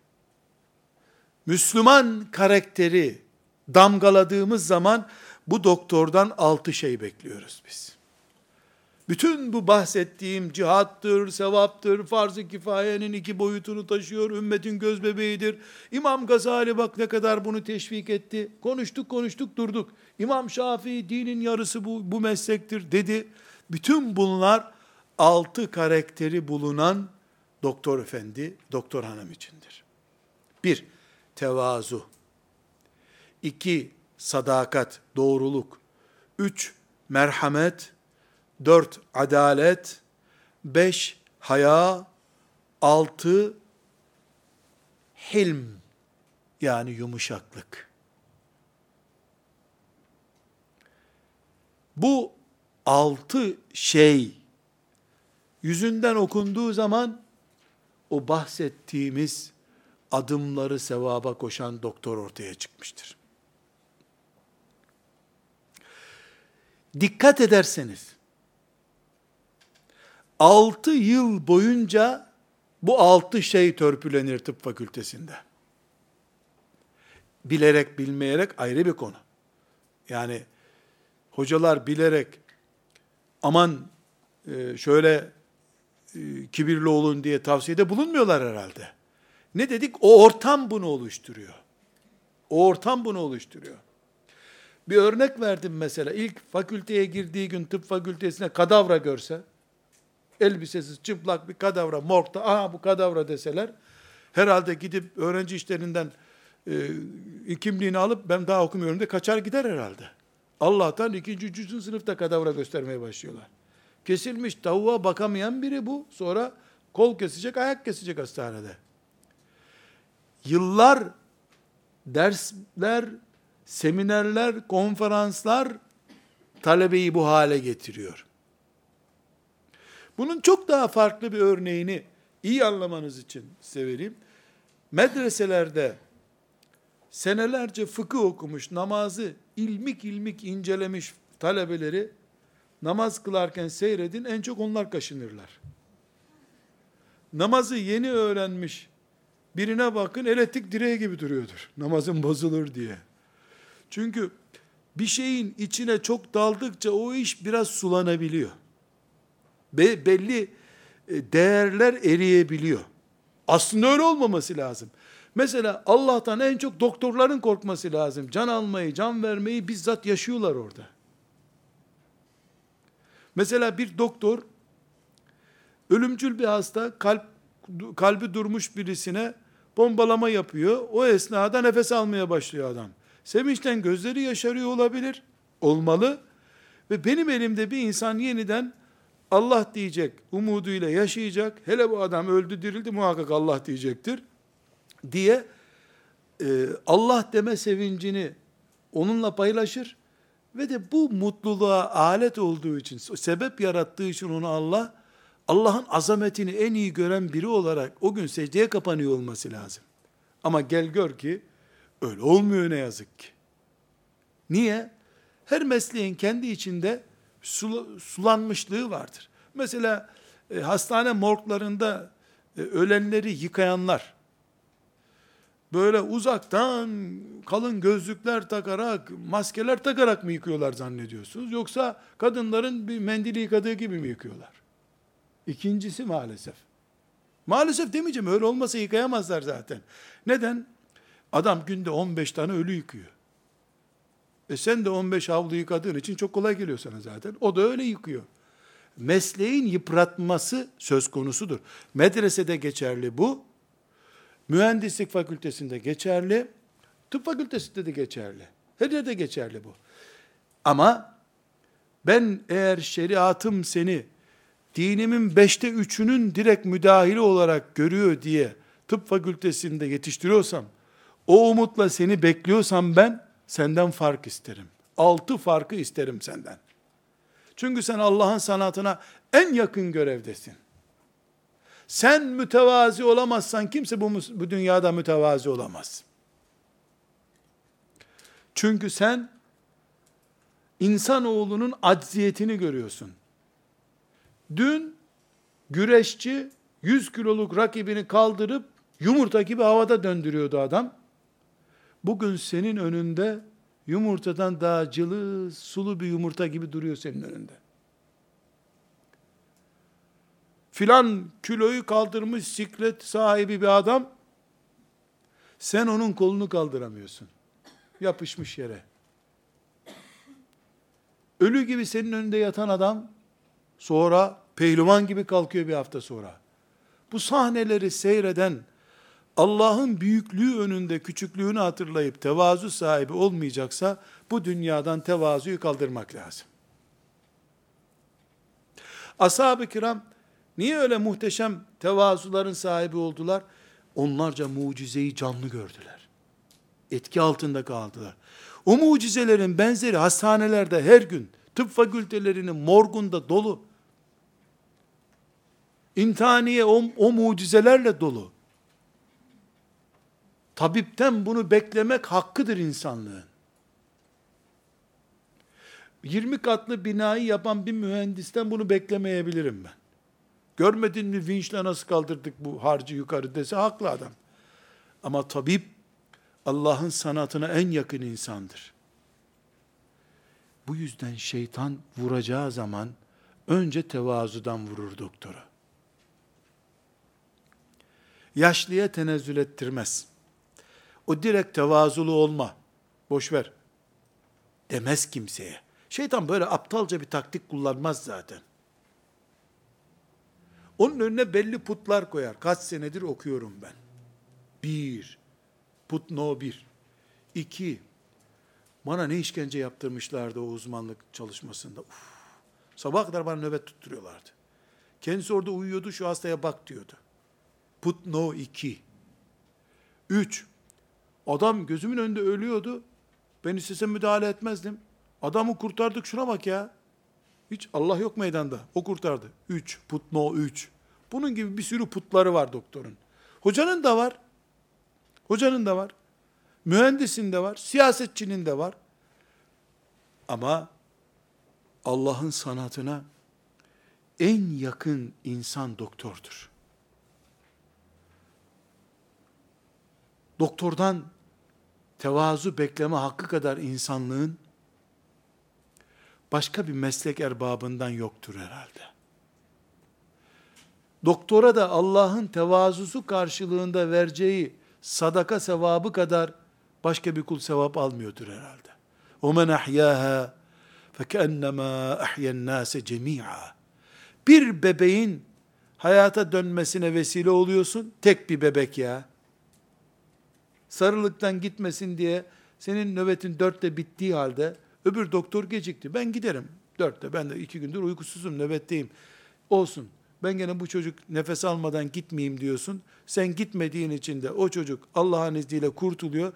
Müslüman karakteri damgaladığımız zaman bu doktordan altı şey bekliyoruz biz. Bütün bu bahsettiğim cihattır, sevaptır, farz-ı kifayenin iki boyutunu taşıyor, ümmetin göz bebeğidir. İmam Gazali bak ne kadar bunu teşvik etti. Konuştuk konuştuk durduk. İmam Şafii dinin yarısı bu, bu meslektir dedi. Bütün bunlar altı karakteri bulunan doktor efendi, doktor hanım içindir. Bir, tevazu. İki, sadakat, doğruluk. Üç, merhamet. Dört, adalet. Beş, haya. Altı, hilm. Yani yumuşaklık. Bu altı şey yüzünden okunduğu zaman o bahsettiğimiz adımları sevaba koşan doktor ortaya çıkmıştır. Dikkat ederseniz 6 yıl boyunca bu altı şey törpülenir tıp fakültesinde. Bilerek bilmeyerek ayrı bir konu. Yani hocalar bilerek aman e, şöyle kibirli olun diye tavsiyede bulunmuyorlar herhalde. Ne dedik? O ortam bunu oluşturuyor. O ortam bunu oluşturuyor. Bir örnek verdim mesela. İlk fakülteye girdiği gün tıp fakültesine kadavra görse, elbisesiz çıplak bir kadavra morgda, aha bu kadavra deseler, herhalde gidip öğrenci işlerinden e, kimliğini alıp ben daha okumuyorum de kaçar gider herhalde. Allah'tan ikinci, üçüncü sınıfta kadavra göstermeye başlıyorlar. Kesilmiş tavuğa bakamayan biri bu. Sonra kol kesecek, ayak kesecek hastanede. Yıllar dersler, seminerler, konferanslar talebeyi bu hale getiriyor. Bunun çok daha farklı bir örneğini iyi anlamanız için size vereyim. Medreselerde senelerce fıkıh okumuş, namazı ilmik ilmik incelemiş talebeleri namaz kılarken seyredin en çok onlar kaşınırlar. Namazı yeni öğrenmiş birine bakın elektrik direği gibi duruyordur. Namazın bozulur diye. Çünkü bir şeyin içine çok daldıkça o iş biraz sulanabiliyor. Be belli e, değerler eriyebiliyor. Aslında öyle olmaması lazım. Mesela Allah'tan en çok doktorların korkması lazım. Can almayı, can vermeyi bizzat yaşıyorlar orada. Mesela bir doktor ölümcül bir hasta kalp kalbi durmuş birisine bombalama yapıyor. O esnada nefes almaya başlıyor adam. Sevinçten gözleri yaşarıyor olabilir. Olmalı. Ve benim elimde bir insan yeniden Allah diyecek umuduyla yaşayacak. Hele bu adam öldü dirildi muhakkak Allah diyecektir. Diye e, Allah deme sevincini onunla paylaşır. Ve de bu mutluluğa alet olduğu için, sebep yarattığı için onu Allah, Allah'ın azametini en iyi gören biri olarak o gün secdeye kapanıyor olması lazım. Ama gel gör ki öyle olmuyor ne yazık ki. Niye? Her mesleğin kendi içinde sulanmışlığı vardır. Mesela e, hastane morglarında e, ölenleri yıkayanlar, böyle uzaktan kalın gözlükler takarak, maskeler takarak mı yıkıyorlar zannediyorsunuz? Yoksa kadınların bir mendili yıkadığı gibi mi yıkıyorlar? İkincisi maalesef. Maalesef demeyeceğim, öyle olmasa yıkayamazlar zaten. Neden? Adam günde 15 tane ölü yıkıyor. E sen de 15 havlu yıkadığın için çok kolay geliyor sana zaten. O da öyle yıkıyor. Mesleğin yıpratması söz konusudur. Medresede geçerli bu. Mühendislik fakültesinde geçerli. Tıp fakültesinde de geçerli. Her yerde geçerli bu. Ama ben eğer şeriatım seni dinimin beşte üçünün direkt müdahili olarak görüyor diye tıp fakültesinde yetiştiriyorsam, o umutla seni bekliyorsam ben senden fark isterim. Altı farkı isterim senden. Çünkü sen Allah'ın sanatına en yakın görevdesin. Sen mütevazi olamazsan kimse bu, bu dünyada mütevazi olamaz. Çünkü sen insanoğlunun acziyetini görüyorsun. Dün güreşçi 100 kiloluk rakibini kaldırıp yumurta gibi havada döndürüyordu adam. Bugün senin önünde yumurtadan daha cılız, sulu bir yumurta gibi duruyor senin önünde. Filan kiloyu kaldırmış siklet sahibi bir adam, sen onun kolunu kaldıramıyorsun. Yapışmış yere. Ölü gibi senin önünde yatan adam, sonra pehlivan gibi kalkıyor bir hafta sonra. Bu sahneleri seyreden, Allah'ın büyüklüğü önünde küçüklüğünü hatırlayıp tevazu sahibi olmayacaksa, bu dünyadan tevazuyu kaldırmak lazım. Ashab-ı kiram, niye öyle muhteşem tevazuların sahibi oldular? Onlarca mucizeyi canlı gördüler. Etki altında kaldılar. O mucizelerin benzeri hastanelerde her gün, tıp fakültelerinin morgunda dolu. İntihaniye o, o mucizelerle dolu. Tabipten bunu beklemek hakkıdır insanlığın. 20 katlı binayı yapan bir mühendisten bunu beklemeyebilirim ben. Görmedin mi vinçle nasıl kaldırdık bu harcı yukarı dese haklı adam. Ama tabip Allah'ın sanatına en yakın insandır. Bu yüzden şeytan vuracağı zaman önce tevazudan vurur doktora. Yaşlıya tenezzül ettirmez. O direkt tevazulu olma. Boş ver. demez kimseye. Şeytan böyle aptalca bir taktik kullanmaz zaten. Onun önüne belli putlar koyar. Kaç senedir okuyorum ben. Bir, put no bir. İki, bana ne işkence yaptırmışlardı o uzmanlık çalışmasında. Uf. Sabah kadar bana nöbet tutturuyorlardı. Kendisi orada uyuyordu, şu hastaya bak diyordu. Put no iki. Üç, adam gözümün önünde ölüyordu. Ben istesem müdahale etmezdim. Adamı kurtardık şuna bak ya. Hiç Allah yok meydanda. O kurtardı. Üç, put no üç. Bunun gibi bir sürü putları var doktorun. Hocanın da var. Hocanın da var. Mühendisin de var. Siyasetçinin de var. Ama Allah'ın sanatına en yakın insan doktordur. Doktordan tevazu bekleme hakkı kadar insanlığın başka bir meslek erbabından yoktur herhalde. Doktora da Allah'ın tevazusu karşılığında vereceği sadaka sevabı kadar başka bir kul sevap almıyordur herhalde. وَمَنْ أَحْيَاهَا فَكَأَنَّمَا أَحْيَا النَّاسَ جَمِيعًا Bir bebeğin hayata dönmesine vesile oluyorsun, tek bir bebek ya. Sarılıktan gitmesin diye senin nöbetin dörtte bittiği halde öbür doktor gecikti. Ben giderim dörtte. Ben de iki gündür uykusuzum, nöbetteyim. Olsun. Ben gene bu çocuk nefes almadan gitmeyeyim diyorsun. Sen gitmediğin için de o çocuk Allah'ın izniyle kurtuluyor.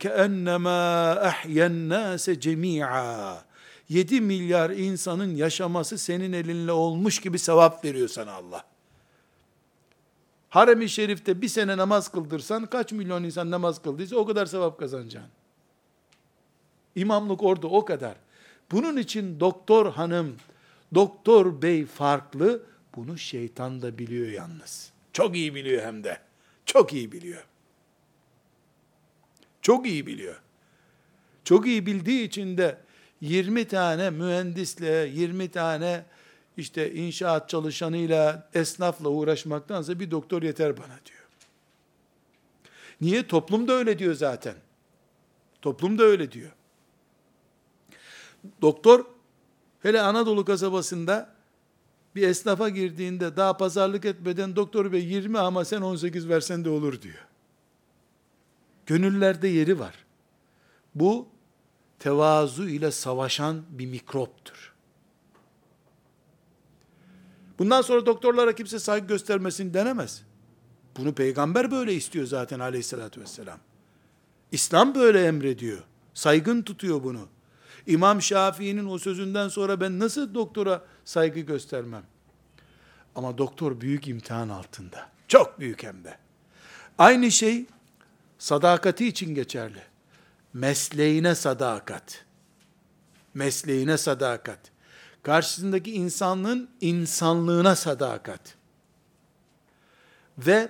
Keennema ahyen nase cemi'a. 7 milyar insanın yaşaması senin elinle olmuş gibi sevap veriyor sana Allah. Harem-i Şerif'te bir sene namaz kıldırsan kaç milyon insan namaz kıldıysa o kadar sevap kazanacaksın. İmamlık orada o kadar. Bunun için doktor hanım, doktor bey farklı, bunu şeytan da biliyor yalnız. Çok iyi biliyor hem de. Çok iyi biliyor. Çok iyi biliyor. Çok iyi bildiği için de 20 tane mühendisle, 20 tane işte inşaat çalışanıyla, esnafla uğraşmaktansa bir doktor yeter bana diyor. Niye? Toplum da öyle diyor zaten. Toplum da öyle diyor. Doktor, hele Anadolu kasabasında bir esnafa girdiğinde daha pazarlık etmeden doktor bey 20 ama sen 18 versen de olur diyor. Gönüllerde yeri var. Bu tevazu ile savaşan bir mikroptur. Bundan sonra doktorlara kimse saygı göstermesin denemez. Bunu peygamber böyle istiyor zaten aleyhissalatü vesselam. İslam böyle emrediyor. Saygın tutuyor bunu. İmam Şafii'nin o sözünden sonra ben nasıl doktora saygı göstermem? Ama doktor büyük imtihan altında. Çok büyük hem de. Aynı şey sadakati için geçerli. Mesleğine sadakat. Mesleğine sadakat. Karşısındaki insanlığın insanlığına sadakat. Ve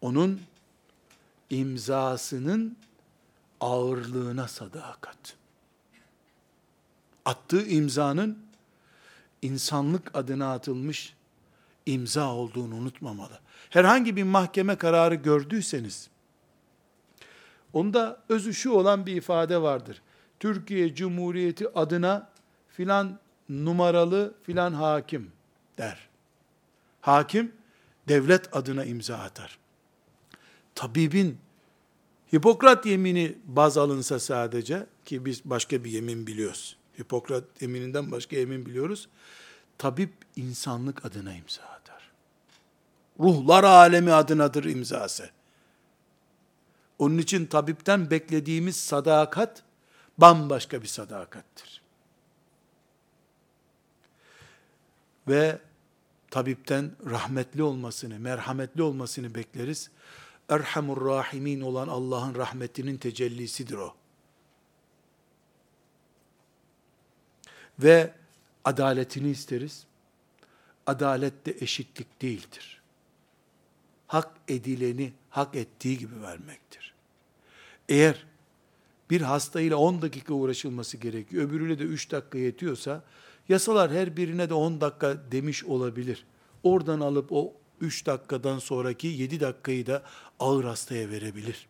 onun imzasının ağırlığına sadakat attığı imzanın insanlık adına atılmış imza olduğunu unutmamalı. Herhangi bir mahkeme kararı gördüyseniz, onda özü şu olan bir ifade vardır. Türkiye Cumhuriyeti adına filan numaralı filan hakim der. Hakim devlet adına imza atar. Tabibin Hipokrat yemini baz alınsa sadece ki biz başka bir yemin biliyoruz. Hipokrat yemininden başka yemin biliyoruz. Tabip insanlık adına imza atar. Ruhlar alemi adınadır imzası. Onun için tabipten beklediğimiz sadakat bambaşka bir sadakattir. Ve tabipten rahmetli olmasını, merhametli olmasını bekleriz. Erhamur Rahimin olan Allah'ın rahmetinin tecellisidir o. ve adaletini isteriz. Adalet de eşitlik değildir. Hak edileni hak ettiği gibi vermektir. Eğer bir hastayla 10 dakika uğraşılması gerekiyor, öbürüyle de 3 dakika yetiyorsa, yasalar her birine de 10 dakika demiş olabilir. Oradan alıp o 3 dakikadan sonraki 7 dakikayı da ağır hastaya verebilir.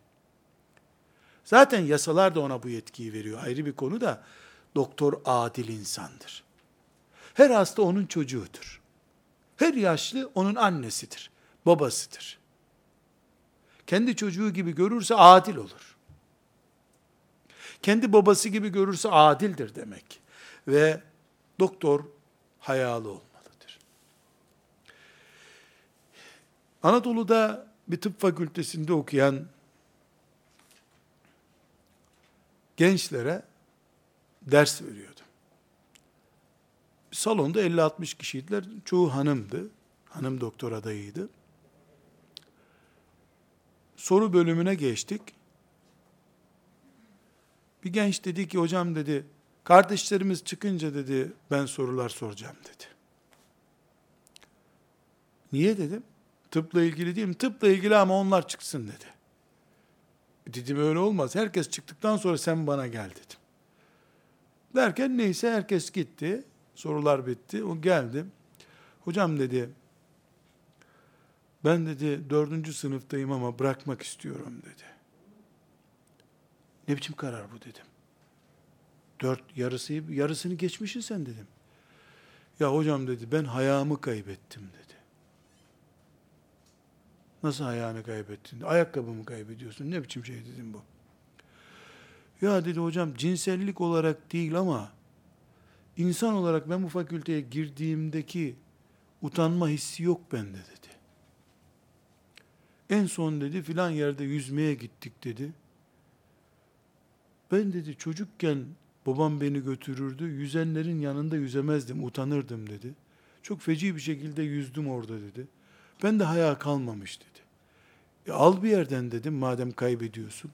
Zaten yasalar da ona bu yetkiyi veriyor. Ayrı bir konu da doktor adil insandır. Her hasta onun çocuğudur. Her yaşlı onun annesidir, babasıdır. Kendi çocuğu gibi görürse adil olur. Kendi babası gibi görürse adildir demek. Ve doktor hayalı olmalıdır. Anadolu'da bir tıp fakültesinde okuyan gençlere ders veriyordu. Salonda 50-60 kişiydiler. Çoğu hanımdı. Hanım doktor adayıydı. Soru bölümüne geçtik. Bir genç dedi ki hocam dedi kardeşlerimiz çıkınca dedi ben sorular soracağım dedi. Niye dedim? Tıpla ilgili değil mi? Tıpla ilgili ama onlar çıksın dedi. Dedim öyle olmaz. Herkes çıktıktan sonra sen bana gel dedim. Derken neyse herkes gitti. Sorular bitti. O geldi. Hocam dedi, ben dedi dördüncü sınıftayım ama bırakmak istiyorum dedi. Ne biçim karar bu dedim. Dört yarısı, yarısını geçmişsin sen dedim. Ya hocam dedi ben hayamı kaybettim dedi. Nasıl hayağını kaybettin? Ayakkabımı kaybediyorsun. Ne biçim şey dedim bu. Ya dedi hocam cinsellik olarak değil ama insan olarak ben bu fakülteye girdiğimdeki utanma hissi yok bende dedi. En son dedi filan yerde yüzmeye gittik dedi. Ben dedi çocukken babam beni götürürdü. Yüzenlerin yanında yüzemezdim, utanırdım dedi. Çok feci bir şekilde yüzdüm orada dedi. Ben de haya kalmamış dedi. E al bir yerden dedim madem kaybediyorsun.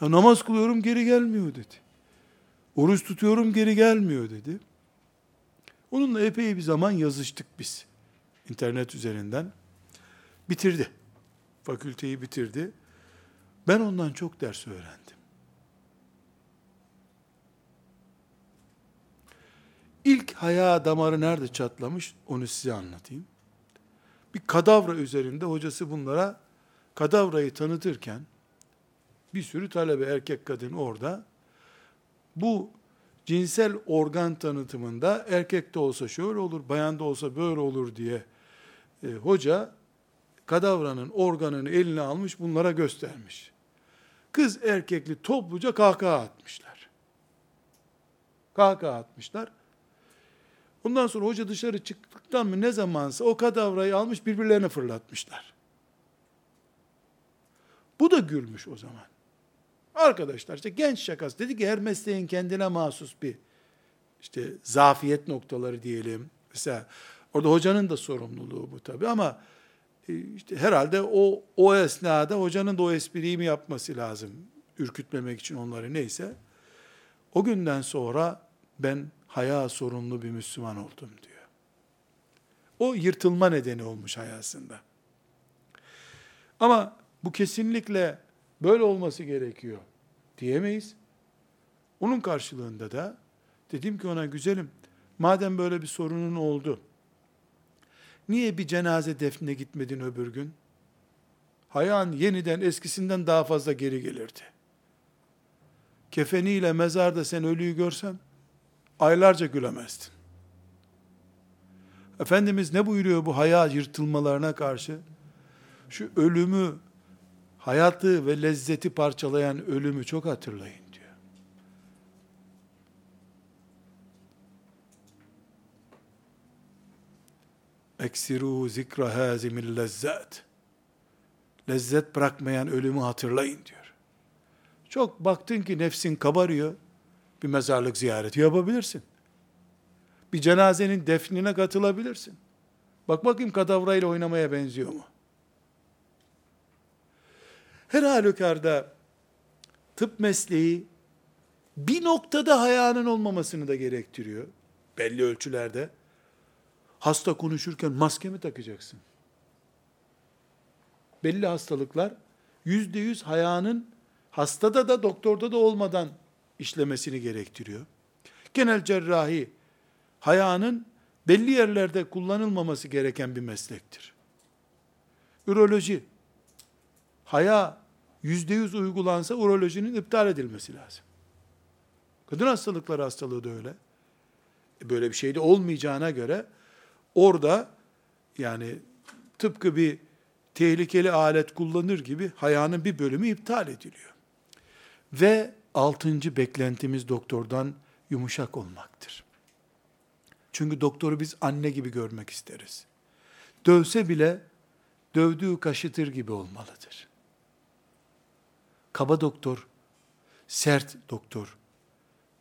Ya namaz kılıyorum geri gelmiyor dedi. Oruç tutuyorum geri gelmiyor dedi. Onunla epey bir zaman yazıştık biz. internet üzerinden. Bitirdi. Fakülteyi bitirdi. Ben ondan çok ders öğrendim. İlk haya damarı nerede çatlamış onu size anlatayım. Bir kadavra üzerinde hocası bunlara kadavrayı tanıtırken bir sürü talebe erkek kadın orada bu cinsel organ tanıtımında erkek de olsa şöyle olur, bayan da olsa böyle olur diye e, hoca kadavranın organını eline almış bunlara göstermiş. Kız erkekli topluca kahkaha atmışlar. Kahkaha atmışlar. Ondan sonra hoca dışarı çıktıktan mı ne zamansa o kadavrayı almış birbirlerine fırlatmışlar. Bu da gülmüş o zaman. Arkadaşlar işte genç şakası dedi ki her mesleğin kendine mahsus bir işte zafiyet noktaları diyelim. Mesela orada hocanın da sorumluluğu bu tabi ama e, işte herhalde o o esnada hocanın da o espriyi mi yapması lazım ürkütmemek için onları neyse. O günden sonra ben haya sorunlu bir Müslüman oldum diyor. O yırtılma nedeni olmuş hayasında. Ama bu kesinlikle böyle olması gerekiyor diyemeyiz. Onun karşılığında da dedim ki ona güzelim madem böyle bir sorunun oldu niye bir cenaze defnine gitmedin öbür gün? Hayan yeniden eskisinden daha fazla geri gelirdi. Kefeniyle mezarda sen ölüyü görsen aylarca gülemezdin. Efendimiz ne buyuruyor bu haya yırtılmalarına karşı? Şu ölümü hayatı ve lezzeti parçalayan ölümü çok hatırlayın diyor. Eksiru zikra hazimil lezzet. Lezzet bırakmayan ölümü hatırlayın diyor. Çok baktın ki nefsin kabarıyor, bir mezarlık ziyareti yapabilirsin. Bir cenazenin defnine katılabilirsin. Bak bakayım kadavrayla oynamaya benziyor mu? Her halükarda tıp mesleği bir noktada hayanın olmamasını da gerektiriyor. Belli ölçülerde. Hasta konuşurken maske mi takacaksın? Belli hastalıklar yüzde yüz hayanın hastada da doktorda da olmadan işlemesini gerektiriyor. Genel cerrahi hayanın belli yerlerde kullanılmaması gereken bir meslektir. Üroloji haya yüzde yüz uygulansa urolojinin iptal edilmesi lazım. Kadın hastalıkları hastalığı da öyle. E, böyle bir şey de olmayacağına göre orada yani tıpkı bir tehlikeli alet kullanır gibi hayanın bir bölümü iptal ediliyor. Ve altıncı beklentimiz doktordan yumuşak olmaktır. Çünkü doktoru biz anne gibi görmek isteriz. Dövse bile dövdüğü kaşıtır gibi olmalıdır. Kaba doktor, sert doktor,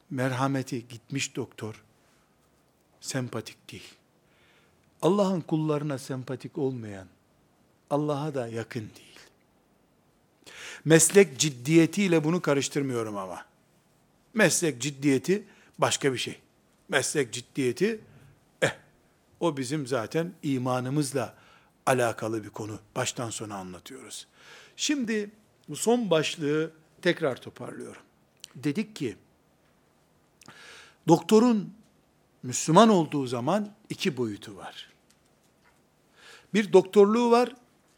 merhameti gitmiş doktor, sempatik değil. Allah'ın kullarına sempatik olmayan, Allah'a da yakın değil. Meslek ciddiyetiyle bunu karıştırmıyorum ama. Meslek ciddiyeti başka bir şey. Meslek ciddiyeti, eh, o bizim zaten imanımızla alakalı bir konu. Baştan sona anlatıyoruz. Şimdi bu son başlığı tekrar toparlıyorum. Dedik ki, doktorun Müslüman olduğu zaman iki boyutu var. Bir doktorluğu var,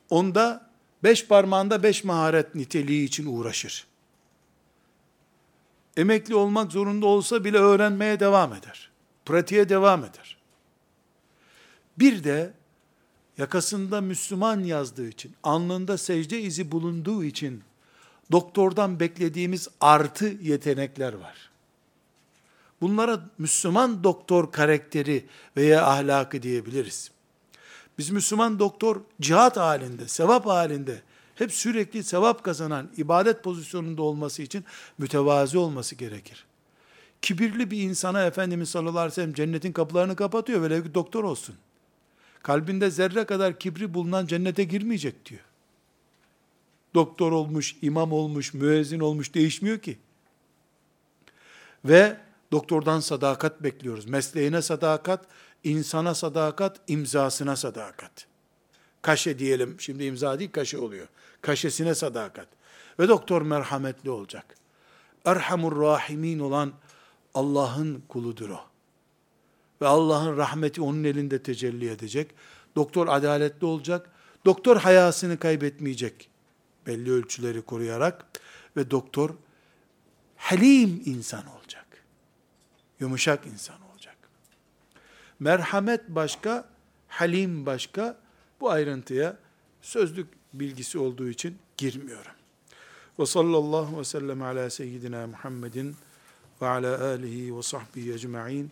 onda beş parmağında beş maharet niteliği için uğraşır. Emekli olmak zorunda olsa bile öğrenmeye devam eder. Pratiğe devam eder. Bir de yakasında Müslüman yazdığı için, alnında secde izi bulunduğu için doktordan beklediğimiz artı yetenekler var. Bunlara Müslüman doktor karakteri veya ahlakı diyebiliriz. Biz Müslüman doktor cihat halinde, sevap halinde, hep sürekli sevap kazanan, ibadet pozisyonunda olması için mütevazi olması gerekir. Kibirli bir insana Efendimiz sallallahu aleyhi ve sellem cennetin kapılarını kapatıyor, velev ki doktor olsun. Kalbinde zerre kadar kibri bulunan cennete girmeyecek diyor. Doktor olmuş, imam olmuş, müezzin olmuş değişmiyor ki. Ve doktordan sadakat bekliyoruz. Mesleğine sadakat, insana sadakat, imzasına sadakat. Kaşe diyelim, şimdi imza değil kaşe oluyor. Kaşesine sadakat. Ve doktor merhametli olacak. Erhamur Rahimin olan Allah'ın kuludur o. Ve Allah'ın rahmeti onun elinde tecelli edecek. Doktor adaletli olacak. Doktor hayasını kaybetmeyecek. Belli ölçüleri koruyarak. Ve doktor halim insan olacak. Yumuşak insan olacak. Merhamet başka, halim başka. Bu ayrıntıya sözlük bilgisi olduğu için girmiyorum. Ve sallallahu ve sellem ala seyyidina Muhammedin ve ala alihi ve sahbihi ecma'in